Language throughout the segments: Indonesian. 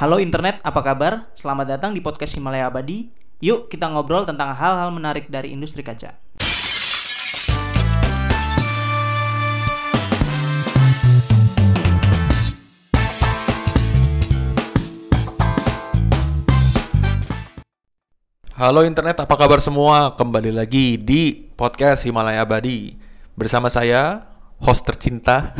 Halo internet, apa kabar? Selamat datang di podcast Himalaya Abadi. Yuk kita ngobrol tentang hal-hal menarik dari industri kaca. Halo internet, apa kabar semua? Kembali lagi di podcast Himalaya Abadi bersama saya, host tercinta.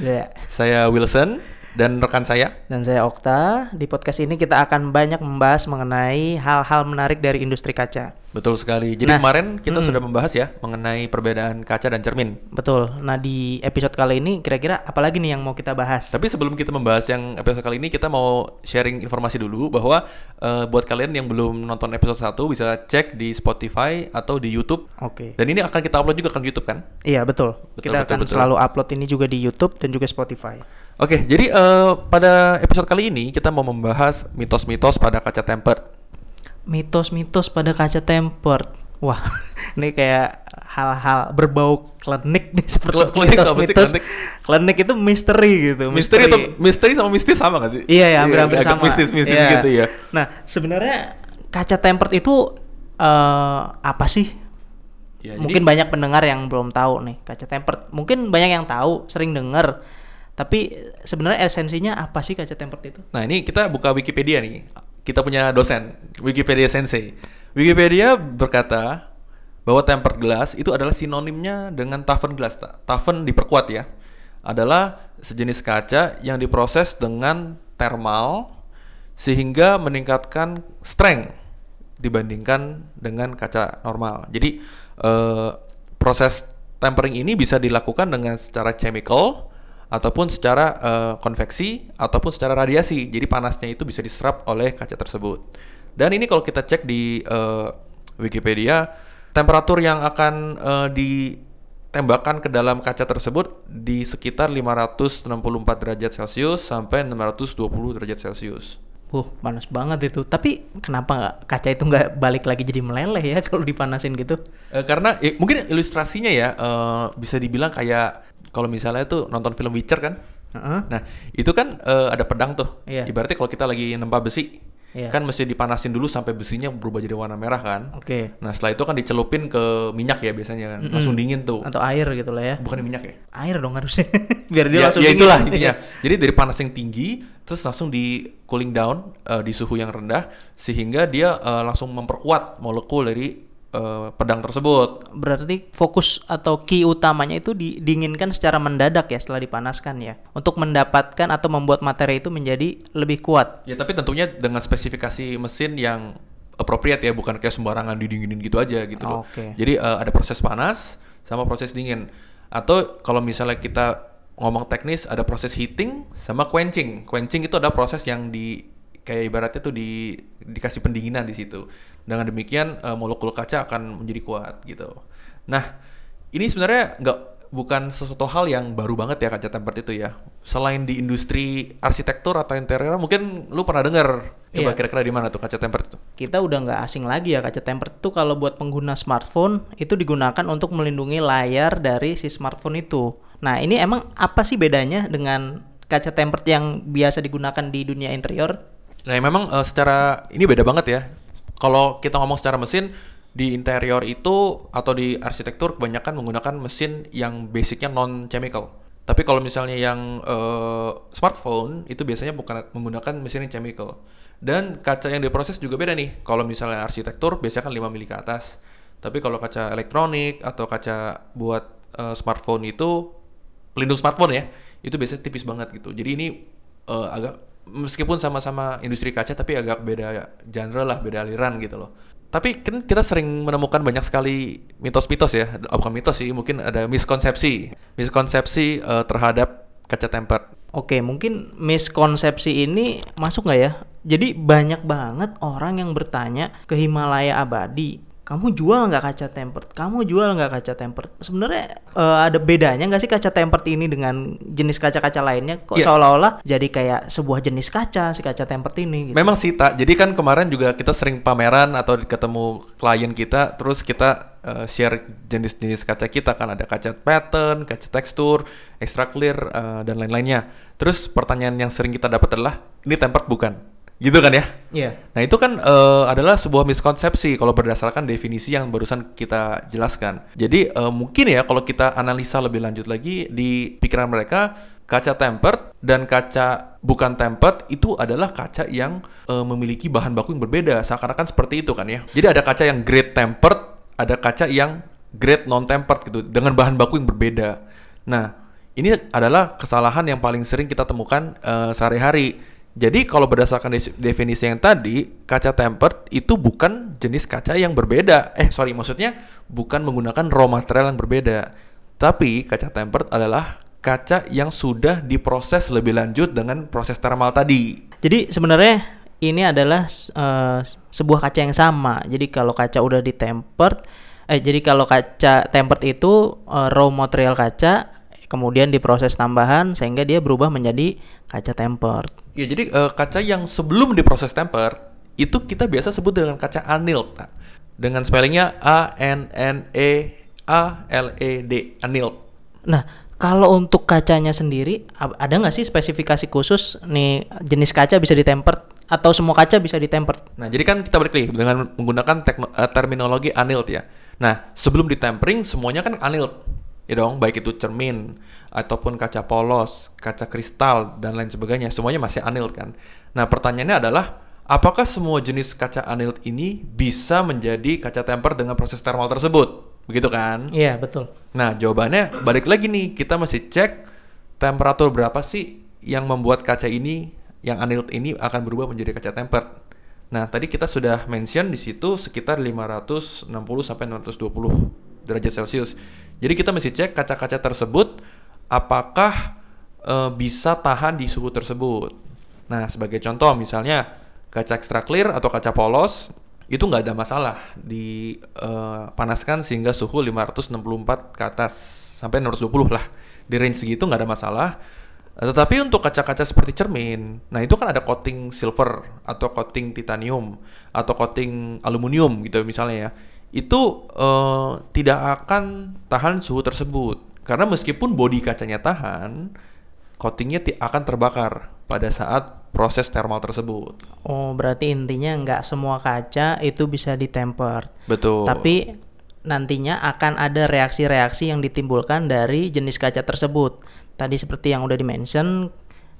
Ya. saya Wilson dan rekan saya. Dan saya Okta. Di podcast ini kita akan banyak membahas mengenai hal-hal menarik dari industri kaca. Betul sekali. Jadi Nah, kemarin kita mm-mm. sudah membahas ya mengenai perbedaan kaca dan cermin. Betul. Nah di episode kali ini kira-kira apa lagi nih yang mau kita bahas? Tapi sebelum kita membahas yang episode kali ini, kita mau sharing informasi dulu bahwa eh, buat kalian yang belum nonton episode 1 bisa cek di Spotify atau di YouTube. Oke. Dan ini akan kita upload juga ke YouTube kan? Iya betul. Betul, kita betul, akan betul. selalu upload ini juga di YouTube dan juga Spotify. Oke, jadi eh, pada episode kali ini kita mau membahas mitos-mitos pada kaca tempered. Mitos-mitos pada kaca tempered. Wah, ini kayak hal-hal berbau klinik nih seperti Kl- klinik apa sih, mitos-mitos. klinik? Klinik itu misteri gitu. Misteri atau misteri sama mistis sama gak sih? Iya ya, hampir-hampir sama. Mistis-mistis Iya. gitu ya. Nah, sebenarnya kaca tempered itu eh apa sih? Ya, Mungkin jadi- banyak pendengar yang belum tahu nih kaca tempered. Mungkin banyak yang tahu, sering dengar. Tapi sebenarnya esensinya apa sih kaca tempered itu? Nah ini kita buka Wikipedia nih. Kita punya dosen, Wikipedia Sensei. Wikipedia berkata bahwa tempered glass itu adalah sinonimnya dengan toughened glass. Ta- Toughen diperkuat ya. Adalah sejenis kaca yang diproses dengan thermal sehingga meningkatkan strength dibandingkan dengan kaca normal. Jadi eh, proses tempering ini bisa dilakukan dengan secara chemical ataupun secara eh, konveksi ataupun secara radiasi. Jadi panasnya itu bisa diserap oleh kaca tersebut. Dan ini kalau kita cek di eh, Wikipedia, temperatur yang akan eh, ditembakkan ke dalam kaca tersebut di sekitar 564 derajat Celcius sampai 620 derajat Celcius. Wuh, panas banget itu. Tapi kenapa nggak kaca itu nggak balik lagi jadi meleleh ya kalau dipanasin gitu? Eh, karena eh, mungkin ilustrasinya ya eh, bisa dibilang kayak kalau misalnya tuh nonton film Witcher kan. Heeh. Nah, itu kan eh, ada pedang tuh. Iya. Ibaratnya kalau kita lagi nempa besi, Iya. kan mesti dipanasin dulu sampai besinya berubah jadi warna merah kan. Oke. Nah, setelah itu kan dicelupin ke minyak ya biasanya kan. Langsung dingin tuh. Atau air gitu lah ya. Bukan minyak ya? Air dong harusnya. Biar dia ya, langsung ya dingin. itulah intinya. Jadi dari panas yang tinggi terus langsung di cooling down eh, di suhu yang rendah sehingga dia eh, langsung memperkuat molekul dari eh, pedang tersebut. Berarti fokus atau key utamanya itu didinginkan secara mendadak ya setelah dipanaskan ya. Untuk mendapatkan atau membuat materi itu menjadi lebih kuat. Ya tapi tentunya dengan spesifikasi mesin yang appropriate ya, bukan kayak sembarangan didinginin gitu aja gitu loh. Oke. Jadi eh, ada proses panas sama proses dingin. Atau kalau misalnya kita ngomong teknis ada proses heating sama quenching. Quenching itu adalah proses yang di kayak ibaratnya tuh di dikasih pendinginan di situ. Dengan demikian eh, molekul kaca akan menjadi kuat gitu. Nah, ini sebenarnya nggak bukan sesuatu hal yang baru banget ya kaca tempered itu ya. Selain di industri arsitektur atau interior, mungkin lu pernah dengar. Coba Iya. kira-kira di mana tuh kaca tempered itu? Kita udah nggak asing lagi ya kaca tempered itu kalau buat pengguna smartphone itu digunakan untuk melindungi layar dari si smartphone itu. Nah ini emang apa sih bedanya dengan kaca tempered yang biasa digunakan di dunia interior? Nah, memang eh, secara ini beda banget ya. Kalau kita ngomong secara mesin di interior itu atau di arsitektur kebanyakan menggunakan mesin yang basicnya non chemical. Tapi kalau misalnya yang eh, smartphone itu biasanya bukan menggunakan mesin yang chemical. Dan kaca yang diproses juga beda nih. Kalau misalnya arsitektur biasanya kan 5 mili ke atas. Tapi kalau kaca elektronik atau kaca buat eh, smartphone itu pelindung smartphone ya, itu biasanya tipis banget gitu. Jadi ini eh, agak meskipun sama-sama industri kaca tapi agak beda genre lah, beda aliran gitu loh. Tapi kan kita sering menemukan banyak sekali mitos-mitos ya, oh, bukan mitos sih, mungkin ada miskonsepsi, miskonsepsi eh, terhadap kaca tempered. Oke, mungkin miskonsepsi ini masuk nggak ya? Jadi banyak banget orang yang bertanya ke Himalaya Abadi, kamu jual nggak kaca tempered? Kamu jual nggak kaca tempered? Sebenarnya eh, ada bedanya nggak sih kaca tempered ini dengan jenis kaca-kaca lainnya? Kok Iya. seolah-olah jadi kayak sebuah jenis kaca si kaca tempered ini? Gitu. Memang sih tak. Jadi kan kemarin juga kita sering pameran atau ketemu klien kita, terus kita uh, share jenis-jenis kaca kita kan ada kaca pattern, kaca tekstur, extra clear uh, dan lain-lainnya. Terus pertanyaan yang sering kita dapat adalah ini tempered bukan? Gitu kan ya? Iya. Nah itu kan eh, adalah sebuah miskonsepsi kalau berdasarkan definisi yang barusan kita jelaskan. Jadi eh, mungkin ya kalau kita analisa lebih lanjut lagi di pikiran mereka kaca tempered dan kaca bukan tempered itu adalah kaca yang eh, memiliki bahan baku yang berbeda. Seakan-akan seperti itu kan ya. Jadi ada kaca yang grade tempered, ada kaca yang grade non tempered gitu dengan bahan baku yang berbeda. Nah ini adalah kesalahan yang paling sering kita temukan eh, sehari-hari. Jadi kalau berdasarkan definisi yang tadi, kaca tempered itu bukan jenis kaca yang berbeda. Eh sorry, maksudnya bukan menggunakan raw material yang berbeda. Tapi kaca tempered adalah kaca yang sudah diproses lebih lanjut dengan proses thermal tadi. Jadi sebenarnya ini adalah eh, sebuah kaca yang sama. Jadi kalau kaca udah di tempered, eh jadi kalau kaca tempered itu eh, raw material kaca, kemudian diproses tambahan sehingga dia berubah menjadi kaca tempered. Ya jadi eh, kaca yang sebelum diproses tempered itu kita biasa sebut dengan kaca annealed. Pak. Dengan spellingnya A N N E A L E D annealed. Nah, kalau untuk kacanya sendiri ada nggak sih spesifikasi khusus nih jenis kaca bisa ditempered atau semua kaca bisa ditempered? Nah, jadi kan kita balik dengan menggunakan tekno- eh, terminologi annealed ya. Nah, sebelum ditempering semuanya kan annealed. Ya dong, baik itu cermin ataupun kaca polos, kaca kristal dan lain sebagainya, semuanya masih annealed kan. Nah, pertanyaannya adalah apakah semua jenis kaca annealed ini bisa menjadi kaca tempered dengan proses thermal tersebut? Begitu kan? Iya, betul. Nah, jawabannya balik lagi nih, kita mesti cek temperatur berapa sih yang membuat kaca ini yang annealed ini akan berubah menjadi kaca tempered. Nah, tadi kita sudah mention di situ sekitar 560 sampai 620 derajat Celcius. Jadi kita mesti cek kaca-kaca tersebut apakah eh, bisa tahan di suhu tersebut. Nah, sebagai contoh misalnya kaca extra clear atau kaca polos itu nggak ada masalah dipanaskan sehingga suhu 564 ke atas sampai 620 lah di range segitu nggak ada masalah tetapi untuk kaca-kaca seperti cermin nah itu kan ada coating silver atau coating titanium atau coating aluminium gitu misalnya ya itu eh, tidak akan tahan suhu tersebut karena meskipun bodi kacanya tahan coatingnya ti- akan terbakar pada saat proses thermal tersebut Oh, berarti intinya nggak semua kaca itu bisa ditempered. betul Tapi nantinya akan ada reaksi-reaksi yang ditimbulkan dari jenis kaca tersebut. Tadi seperti yang udah dimention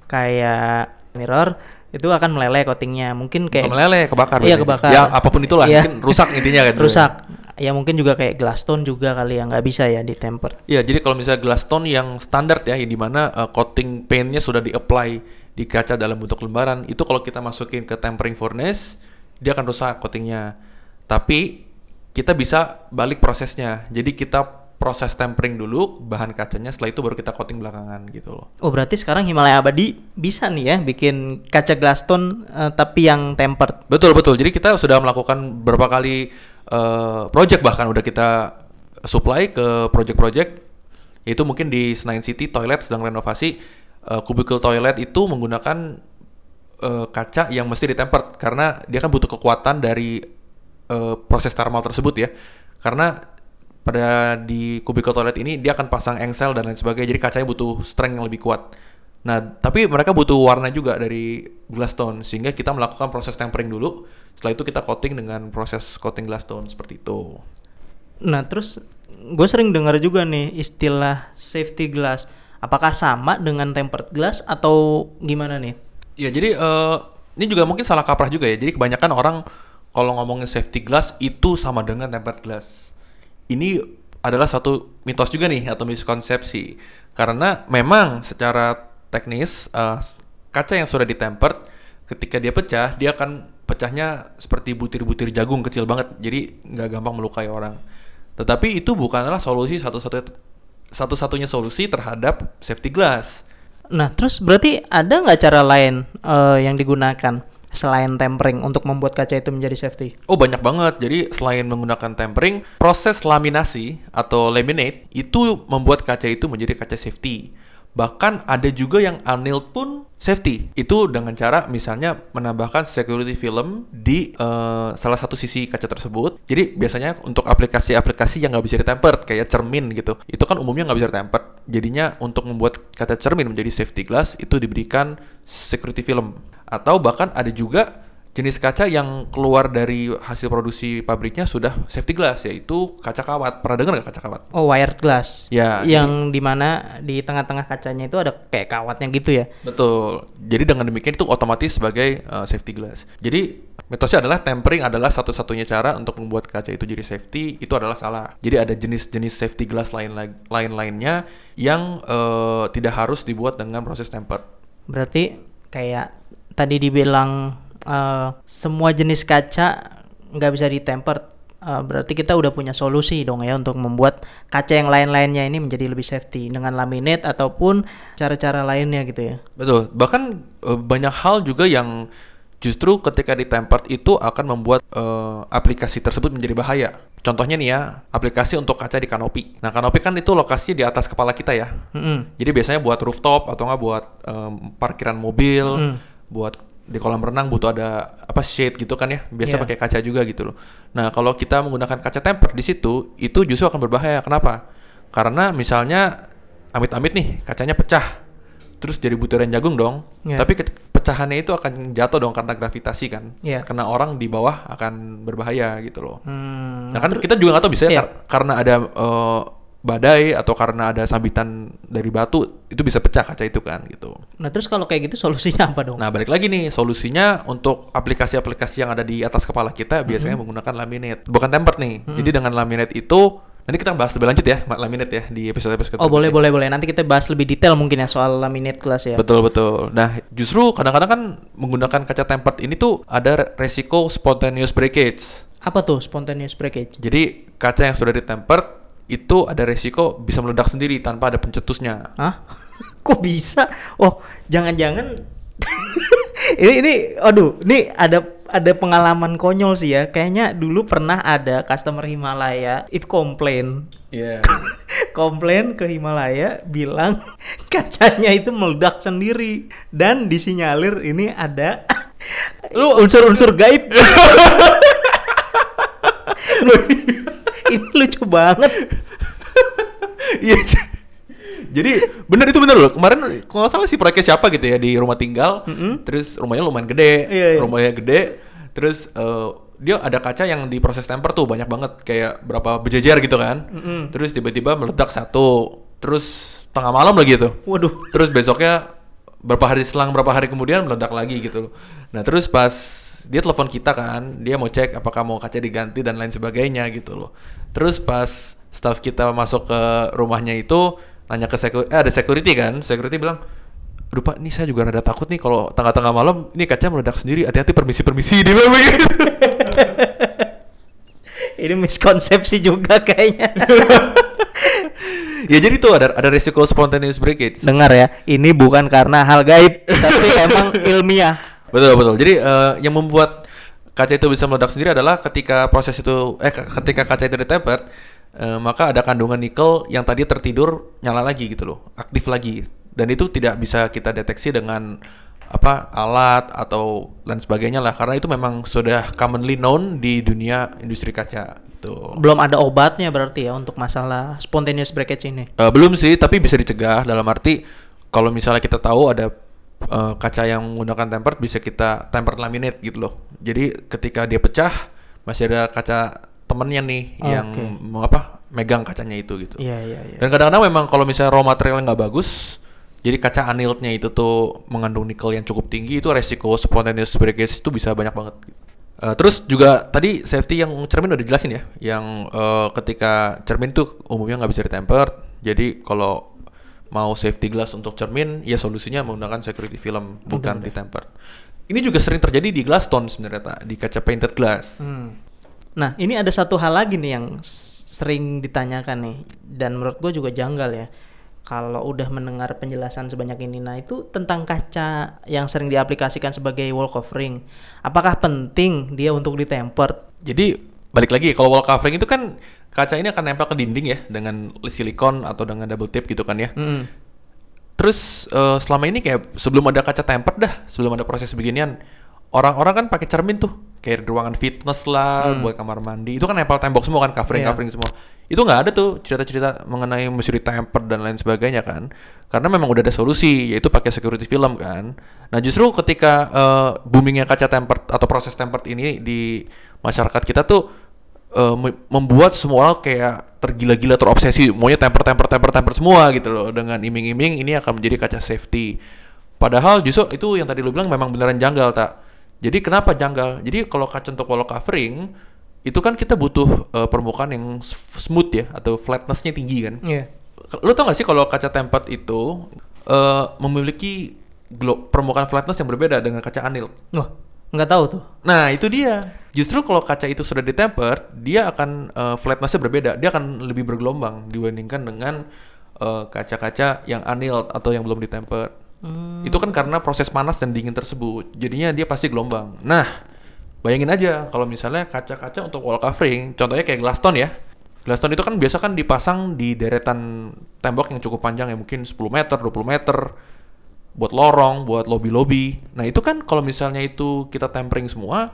kayak mirror itu akan meleleh coatingnya. Mungkin kayak Bukan meleleh kebakar Iya, kebakar. ya apa pun itulah Iya. mungkin rusak intinya kan rusak. Ya mungkin juga kayak glass tone juga kali ya nggak bisa ya ditempered. Iya, jadi kalau misalnya glass tone yang standar ya, yang di mana uh, coating paintnya sudah di-apply di kaca dalam bentuk lembaran, itu kalau kita masukin ke tempering furnace, dia akan rusak coatingnya. Tapi kita bisa balik prosesnya. Jadi kita proses tempering dulu bahan kacanya, setelah itu baru kita coating belakangan gitu loh. Oh berarti sekarang Himalaya Abadi bisa nih ya bikin kaca glass tone eh, tapi yang tempered. Betul betul. Jadi kita sudah melakukan beberapa kali uh, project bahkan udah kita supply ke project-project yaitu mungkin di Senayan City toilet sedang renovasi uh, cubicle toilet itu menggunakan uh, kaca yang mesti ditempered karena dia kan butuh kekuatan dari uh, proses thermal tersebut ya. Karena pada di cubicle toilet ini dia akan pasang engsel dan lain sebagainya jadi kacanya butuh strength yang lebih kuat. Nah, tapi mereka butuh warna juga dari glass tone sehingga kita melakukan proses tempering dulu. Setelah itu kita coating dengan proses coating glass tone seperti itu. Nah terus gue sering dengar juga nih istilah safety glass. Apakah sama dengan tempered glass atau gimana nih? Ya, jadi eh, ini juga mungkin salah kaprah juga ya. Jadi kebanyakan orang kalau ngomongin safety glass itu sama dengan tempered glass. Ini adalah satu mitos juga nih atau miskonsepsi. Karena memang secara teknis eh, kaca yang sudah ditempered ketika dia pecah, dia akan pecahnya seperti butir-butir jagung kecil banget. Jadi nggak gampang melukai orang. Tetapi itu bukanlah solusi satu-satunya satu-satunya solusi terhadap safety glass. Nah terus berarti ada nggak cara lain eh, yang digunakan selain tempering untuk membuat kaca itu menjadi safety? Oh banyak banget. Jadi selain menggunakan tempering, proses laminasi atau laminate itu membuat kaca itu menjadi kaca safety. Bahkan ada juga yang annealed pun safety. Itu dengan cara misalnya menambahkan security film di uh, salah satu sisi kaca tersebut. Jadi biasanya untuk aplikasi-aplikasi yang nggak bisa ditempered kayak cermin gitu, itu kan umumnya nggak bisa ditempered. Jadinya untuk membuat kaca cermin menjadi safety glass itu diberikan security film. Atau bahkan ada juga jenis kaca yang keluar dari hasil produksi pabriknya sudah safety glass yaitu kaca kawat. Pernah dengar nggak kaca kawat? Oh, wired glass. Ya, Yang di mana di tengah-tengah kacanya itu ada kayak kawatnya gitu ya? Betul. Jadi dengan demikian itu otomatis sebagai uh, safety glass. Jadi mitosnya adalah tempering adalah satu-satunya cara untuk membuat kaca itu jadi safety itu adalah salah. Jadi ada jenis-jenis safety glass lain lain lainnya yang uh, tidak harus dibuat dengan proses temper. Berarti kayak tadi dibilang uh, semua jenis kaca nggak bisa ditemper uh, berarti kita udah punya solusi dong ya untuk membuat kaca yang lain-lainnya ini menjadi lebih safety dengan laminate ataupun cara-cara lainnya gitu ya. Betul. Bahkan uh, banyak hal juga yang justru ketika ditempered itu akan membuat uh, aplikasi tersebut menjadi bahaya. Contohnya nih ya, aplikasi untuk kaca di kanopi. Nah, kanopi kan itu lokasinya di atas kepala kita ya. Mm -hmm. Jadi biasanya buat rooftop atau nggak buat um, parkiran mobil, mm. buat di kolam renang butuh ada apa shade gitu kan ya biasa yeah. pakai kaca juga gitu loh nah kalau kita menggunakan kaca temper di situ itu justru akan berbahaya kenapa karena misalnya amit-amit nih kacanya pecah terus jadi butiran jagung dong yeah. tapi pecahannya itu akan jatuh dong karena gravitasi kan yeah. karena orang di bawah akan berbahaya gitu loh hmm, nah kan kita juga nggak tahu bisa yeah. kar karena ada uh, badai atau karena ada sambitan dari batu itu bisa pecah kaca itu kan gitu. Nah terus kalau kayak gitu solusinya apa dong? Nah balik lagi nih solusinya untuk aplikasi-aplikasi yang ada di atas kepala kita biasanya mm -hmm. menggunakan laminate bukan tempered nih. Mm -hmm. Jadi dengan laminate itu nanti kita bahas lebih lanjut ya laminate ya di episode episode. Oh boleh ya. boleh boleh nanti kita bahas lebih detail mungkin ya soal laminate kelas ya. Betul betul. Nah justru kadang-kadang kan menggunakan kaca tempered ini tuh ada resiko spontaneous breakage. Apa tuh spontaneous breakage? Jadi kaca yang sudah ditempered itu ada resiko bisa meledak sendiri tanpa ada pencetusnya. Hah? Kok bisa? Oh, jangan-jangan ini ini aduh, ini ada ada pengalaman konyol sih ya. Kayaknya dulu pernah ada customer Himalaya itu komplain. Iya. Yeah. komplain ke Himalaya bilang kacanya itu meledak sendiri dan disinyalir ini ada lu unsur-unsur gaib. Ini lucu banget. Iya. Jadi bener itu bener loh. Kemarin kalau nggak salah sih proyeknya siapa gitu ya di rumah tinggal. Mm -hmm. Terus rumahnya lumayan gede. Iya, iya. Rumahnya gede. Terus uh, dia ada kaca yang diproses temper tuh banyak banget kayak berapa berjejer gitu kan. Mm -hmm. Terus tiba-tiba meledak satu. Terus tengah malam lagi itu. Waduh. Terus besoknya berapa hari selang berapa hari kemudian meledak lagi gitu loh. Nah terus pas dia telepon kita kan, dia mau cek apakah mau kaca diganti dan lain sebagainya gitu loh. Terus pas staff kita masuk ke rumahnya itu nanya ke security, eh, ada security kan, security bilang, Aduh pak, ini saya juga rada takut nih kalau tengah-tengah malam ini kaca meledak sendiri. Hati-hati permisi-permisi dia bilang begitu. ini miskonsepsi juga kayaknya. ya jadi tuh ada ada resiko spontaneous breakage. Dengar ya, ini bukan karena hal gaib, tapi emang ilmiah. Betul betul. Jadi uh, yang membuat kaca itu bisa meledak sendiri adalah ketika proses itu eh ketika kaca itu ditempel uh, maka ada kandungan nikel yang tadi tertidur nyala lagi gitu loh, aktif lagi. Dan itu tidak bisa kita deteksi dengan apa alat atau lain sebagainya lah karena itu memang sudah commonly known di dunia industri kaca gitu. Belum ada obatnya berarti ya untuk masalah spontaneous breakage ini? Uh, belum sih, tapi bisa dicegah dalam arti kalau misalnya kita tahu ada uh, kaca yang menggunakan tempered bisa kita tempered laminate gitu loh. Jadi ketika dia pecah masih ada kaca temennya nih oh, yang okay. mau apa megang kacanya itu gitu. Iya iya. iya. Dan kadang-kadang memang kalau misalnya raw material nggak bagus, jadi kaca anilnya itu tuh mengandung nikel yang cukup tinggi itu resiko spontaneous breakage itu bisa banyak banget. Gitu. Uh, terus juga tadi safety yang cermin udah dijelasin ya, yang uh, ketika cermin tuh umumnya nggak bisa ditemper. Jadi kalau mau safety glass untuk cermin, ya solusinya menggunakan security film bukan ditemper. Ini juga sering terjadi di glass tone sebenarnya tak, di kaca painted glass. Hmm. Nah ini ada satu hal lagi nih yang sering ditanyakan nih, dan menurut gue juga janggal ya. Kalau udah mendengar penjelasan sebanyak ini, nah itu tentang kaca yang sering diaplikasikan sebagai wall covering. Apakah penting dia untuk ditempered? Jadi balik lagi kalau wall covering itu kan kaca ini akan nempel ke dinding ya dengan silikon atau dengan double tape gitu kan ya. Mm. Terus eh, selama ini kayak sebelum ada kaca tempered dah, sebelum ada proses beginian, orang-orang kan pakai cermin tuh, kayak ruangan fitness lah, buat kamar mandi, itu kan nempel tembok semua kan, covering Iya. covering semua. Itu nggak ada tuh cerita-cerita mengenai mesti tempered dan lain sebagainya kan, karena memang udah ada solusi, yaitu pakai security film kan. Nah justru ketika eh, boomingnya kaca tempered atau proses tempered ini di masyarakat kita tuh me- membuat semua orang kayak tergila-gila terobsesi. Maunya temper temper temper temper semua gitu loh. Dengan iming-iming ini akan menjadi kaca safety. Padahal justru itu yang tadi lu bilang memang beneran janggal tak jadi kenapa janggal jadi kalau kaca untuk wall covering itu kan kita butuh eh, permukaan yang smooth ya atau flatnessnya tinggi kan Iya. lu tau gak sih kalau kaca tempered itu eh, memiliki permukaan flatness yang berbeda dengan kaca anil Wah, nggak tahu tuh. Nah itu dia. Justru kalau kaca itu sudah ditemper, dia akan eh, flatnessnya berbeda. Dia akan lebih bergelombang dibandingkan dengan eh, kaca-kaca yang annealed atau yang belum ditemper. Itu kan karena proses panas dan dingin tersebut. Jadinya dia pasti gelombang. Nah, bayangin aja kalau misalnya kaca-kaca untuk wall covering, contohnya kayak glass tone ya. Glass tone itu kan biasa kan dipasang di deretan tembok yang cukup panjang ya mungkin 10 meter, 20 meter buat lorong, buat lobby-lobby. Nah itu kan kalau misalnya itu kita tempering semua,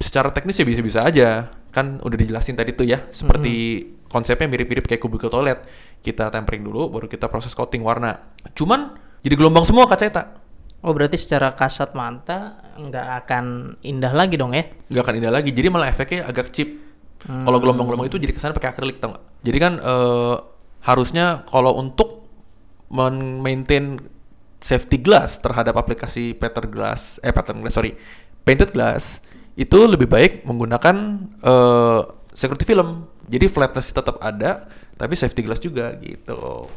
secara teknis ya bisa-bisa aja. Kan udah dijelasin tadi tuh ya, seperti konsepnya mirip-mirip kayak kubikel toilet. Kita tempering dulu, baru kita proses coating warna. Cuman jadi gelombang semua kaca tak Oh, berarti secara kasat mata nggak akan indah lagi dong ya? nggak akan indah lagi. Jadi malah efeknya agak cheap. Kalau gelombang-gelombang itu jadi kesan pakai akrilik tau nggak? Jadi kan eh, harusnya kalau untuk men-maintain safety glass terhadap aplikasi pattern glass, eh pattern glass sorry, painted glass itu lebih baik menggunakan eh, security film. Jadi flatness tetap ada, tapi safety glass juga gitu.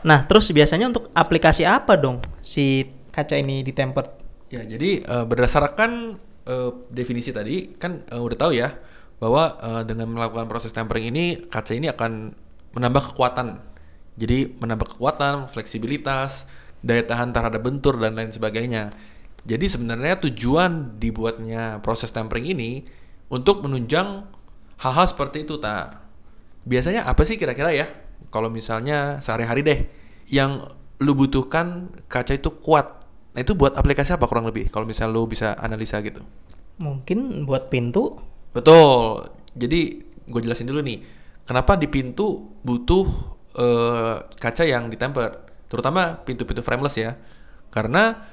Nah, terus biasanya untuk aplikasi apa dong si kaca ini ditempered? Ya, jadi eh, berdasarkan eh, definisi tadi kan eh, udah tahu ya bahwa eh, dengan melakukan proses tempering ini kaca ini akan menambah kekuatan. Jadi menambah kekuatan, fleksibilitas, daya tahan terhadap bentur dan lain sebagainya. Jadi sebenarnya tujuan dibuatnya proses tempering ini untuk menunjang hal-hal seperti itu tak. Biasanya apa sih kira-kira ya? Kalau misalnya sehari-hari deh yang lu butuhkan kaca itu kuat. Nah, itu buat aplikasi apa kurang lebih? Kalau misalnya lu bisa analisa gitu. Mungkin buat pintu? Betul. Jadi gue jelasin dulu nih. Kenapa di pintu butuh eh, kaca yang ditemper, terutama pintu-pintu frameless ya. Karena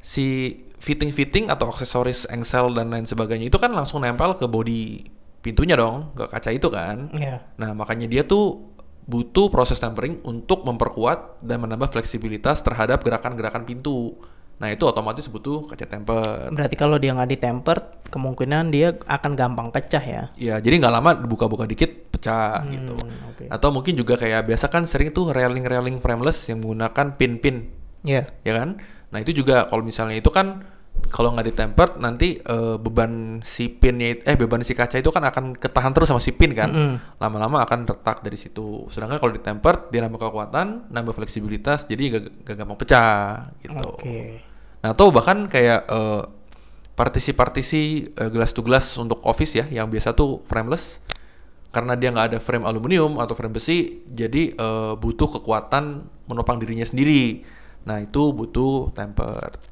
si fitting-fitting atau aksesoris engsel dan lain sebagainya itu kan langsung nempel ke body pintunya dong, ke kaca itu kan. Iya. Nah, makanya dia tuh butuh proses tempering untuk memperkuat dan menambah fleksibilitas terhadap gerakan-gerakan pintu. Nah, itu otomatis butuh kaca temper. Berarti kalau dia nggak ditempered, kemungkinan dia akan gampang pecah ya? Ya, jadi nggak lama buka-buka dikit pecah gitu. oke. Atau mungkin juga kayak biasa kan sering tuh railing-railing frameless yang menggunakan pin-pin, Iya. ya kan? Nah, itu juga kalau misalnya itu kan kalau nggak ditempered nanti eh, beban si pinnya eh beban si kaca itu kan akan ketahan terus sama si pin kan. Mm-mm. Lama-lama akan retak dari situ. Sedangkan kalau ditempered dia nambah kekuatan, nambah fleksibilitas, jadi gak, gak gampang pecah gitu. Oke. Nah, atau bahkan kayak eh, partisi-partisi eh, glass to glass untuk office ya, yang biasa tuh frameless, karena dia nggak ada frame aluminium atau frame besi, jadi eh, butuh kekuatan menopang dirinya sendiri. Nah, itu butuh tempered.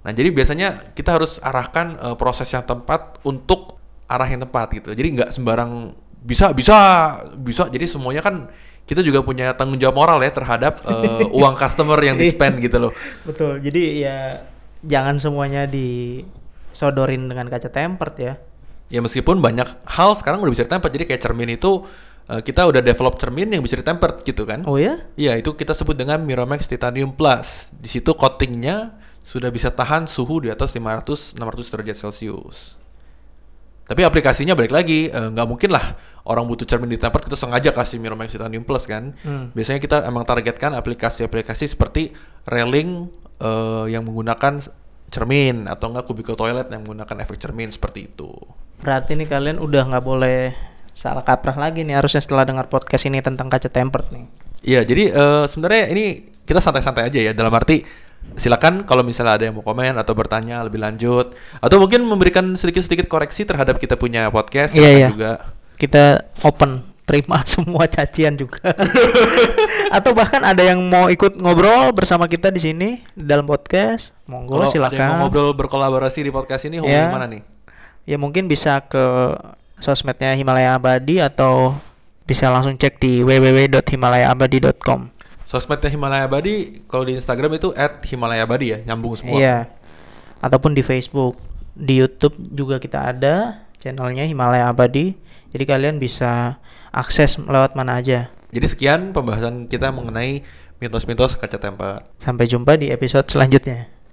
Nah, jadi biasanya kita harus arahkan eh, proses yang tepat untuk arah yang tepat gitu. Jadi nggak sembarang bisa bisa bisa. Jadi semuanya kan kita juga punya tanggung jawab moral ya terhadap eh, uang customer yang di spend gitu loh. Betul. Jadi ya jangan semuanya disodorin dengan kaca tempered ya. Ya meskipun banyak hal sekarang udah bisa ditempered. Jadi kayak cermin itu eh, kita udah develop cermin yang bisa ditempered gitu kan. Oh ya? Iya, itu kita sebut dengan Miromax Titanium Plus. Di situ coatingnya sudah bisa tahan suhu di atas 500 600 derajat Celcius. Tapi aplikasinya balik lagi eh, nggak mungkin lah orang butuh cermin ditempered kita sengaja kasih Miromax Titanium Plus kan. Hmm. Biasanya kita emang targetkan aplikasi-aplikasi seperti railing eh, yang menggunakan cermin atau enggak kubikel toilet yang menggunakan efek cermin seperti itu. Berarti nih kalian udah nggak boleh salah kaprah lagi nih harusnya setelah dengar podcast ini tentang kaca tempered nih. Iya, jadi eh, sebenarnya ini kita santai-santai aja ya dalam arti silakan kalau misalnya ada yang mau komen atau bertanya lebih lanjut atau mungkin memberikan sedikit-sedikit koreksi terhadap kita punya podcast silakan iya. juga. Kita open terima semua cacian juga. Atau bahkan ada yang mau ikut ngobrol bersama kita di sini di dalam podcast, monggo Kalau ada yang mau silakan. ngobrol berkolaborasi di podcast ini hubungi Ya. mana nih? Ya mungkin bisa ke sosmednya Himalaya Abadi atau bisa langsung cek di www.himalayaabadi.com. Sosmednya Himalaya Abadi kalau di Instagram itu @himalaya_abadi ya, nyambung semua. Iya. Ataupun di Facebook, di YouTube juga kita ada channelnya Himalaya Abadi. Jadi kalian bisa akses lewat mana aja. Jadi sekian pembahasan kita mengenai mitos-mitos kaca tempered. Sampai jumpa di episode selanjutnya.